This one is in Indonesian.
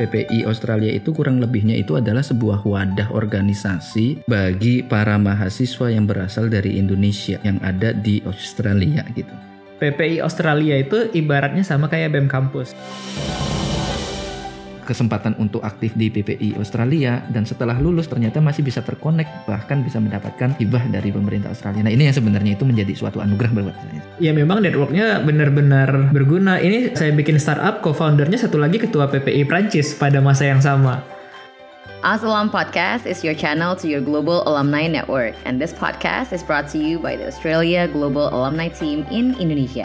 PPI Australia itu kurang lebihnya itu adalah sebuah wadah organisasi bagi para mahasiswa yang berasal dari Indonesia yang ada di Australia gitu. PPI Australia itu ibaratnya sama kayak BEM kampus kesempatan untuk aktif di PPI Australia dan setelah lulus ternyata masih bisa terkonek bahkan bisa mendapatkan hibah dari pemerintah Australia. Nah ini yang sebenarnya itu menjadi suatu anugerah buat saya. Ya memang networknya benar-benar berguna. Ini saya bikin startup, co-foundernya satu lagi ketua PPI Prancis pada masa yang sama. Asalam Podcast is your channel to your global alumni network, and this podcast is brought to you by the Australia Global Alumni Team in Indonesia.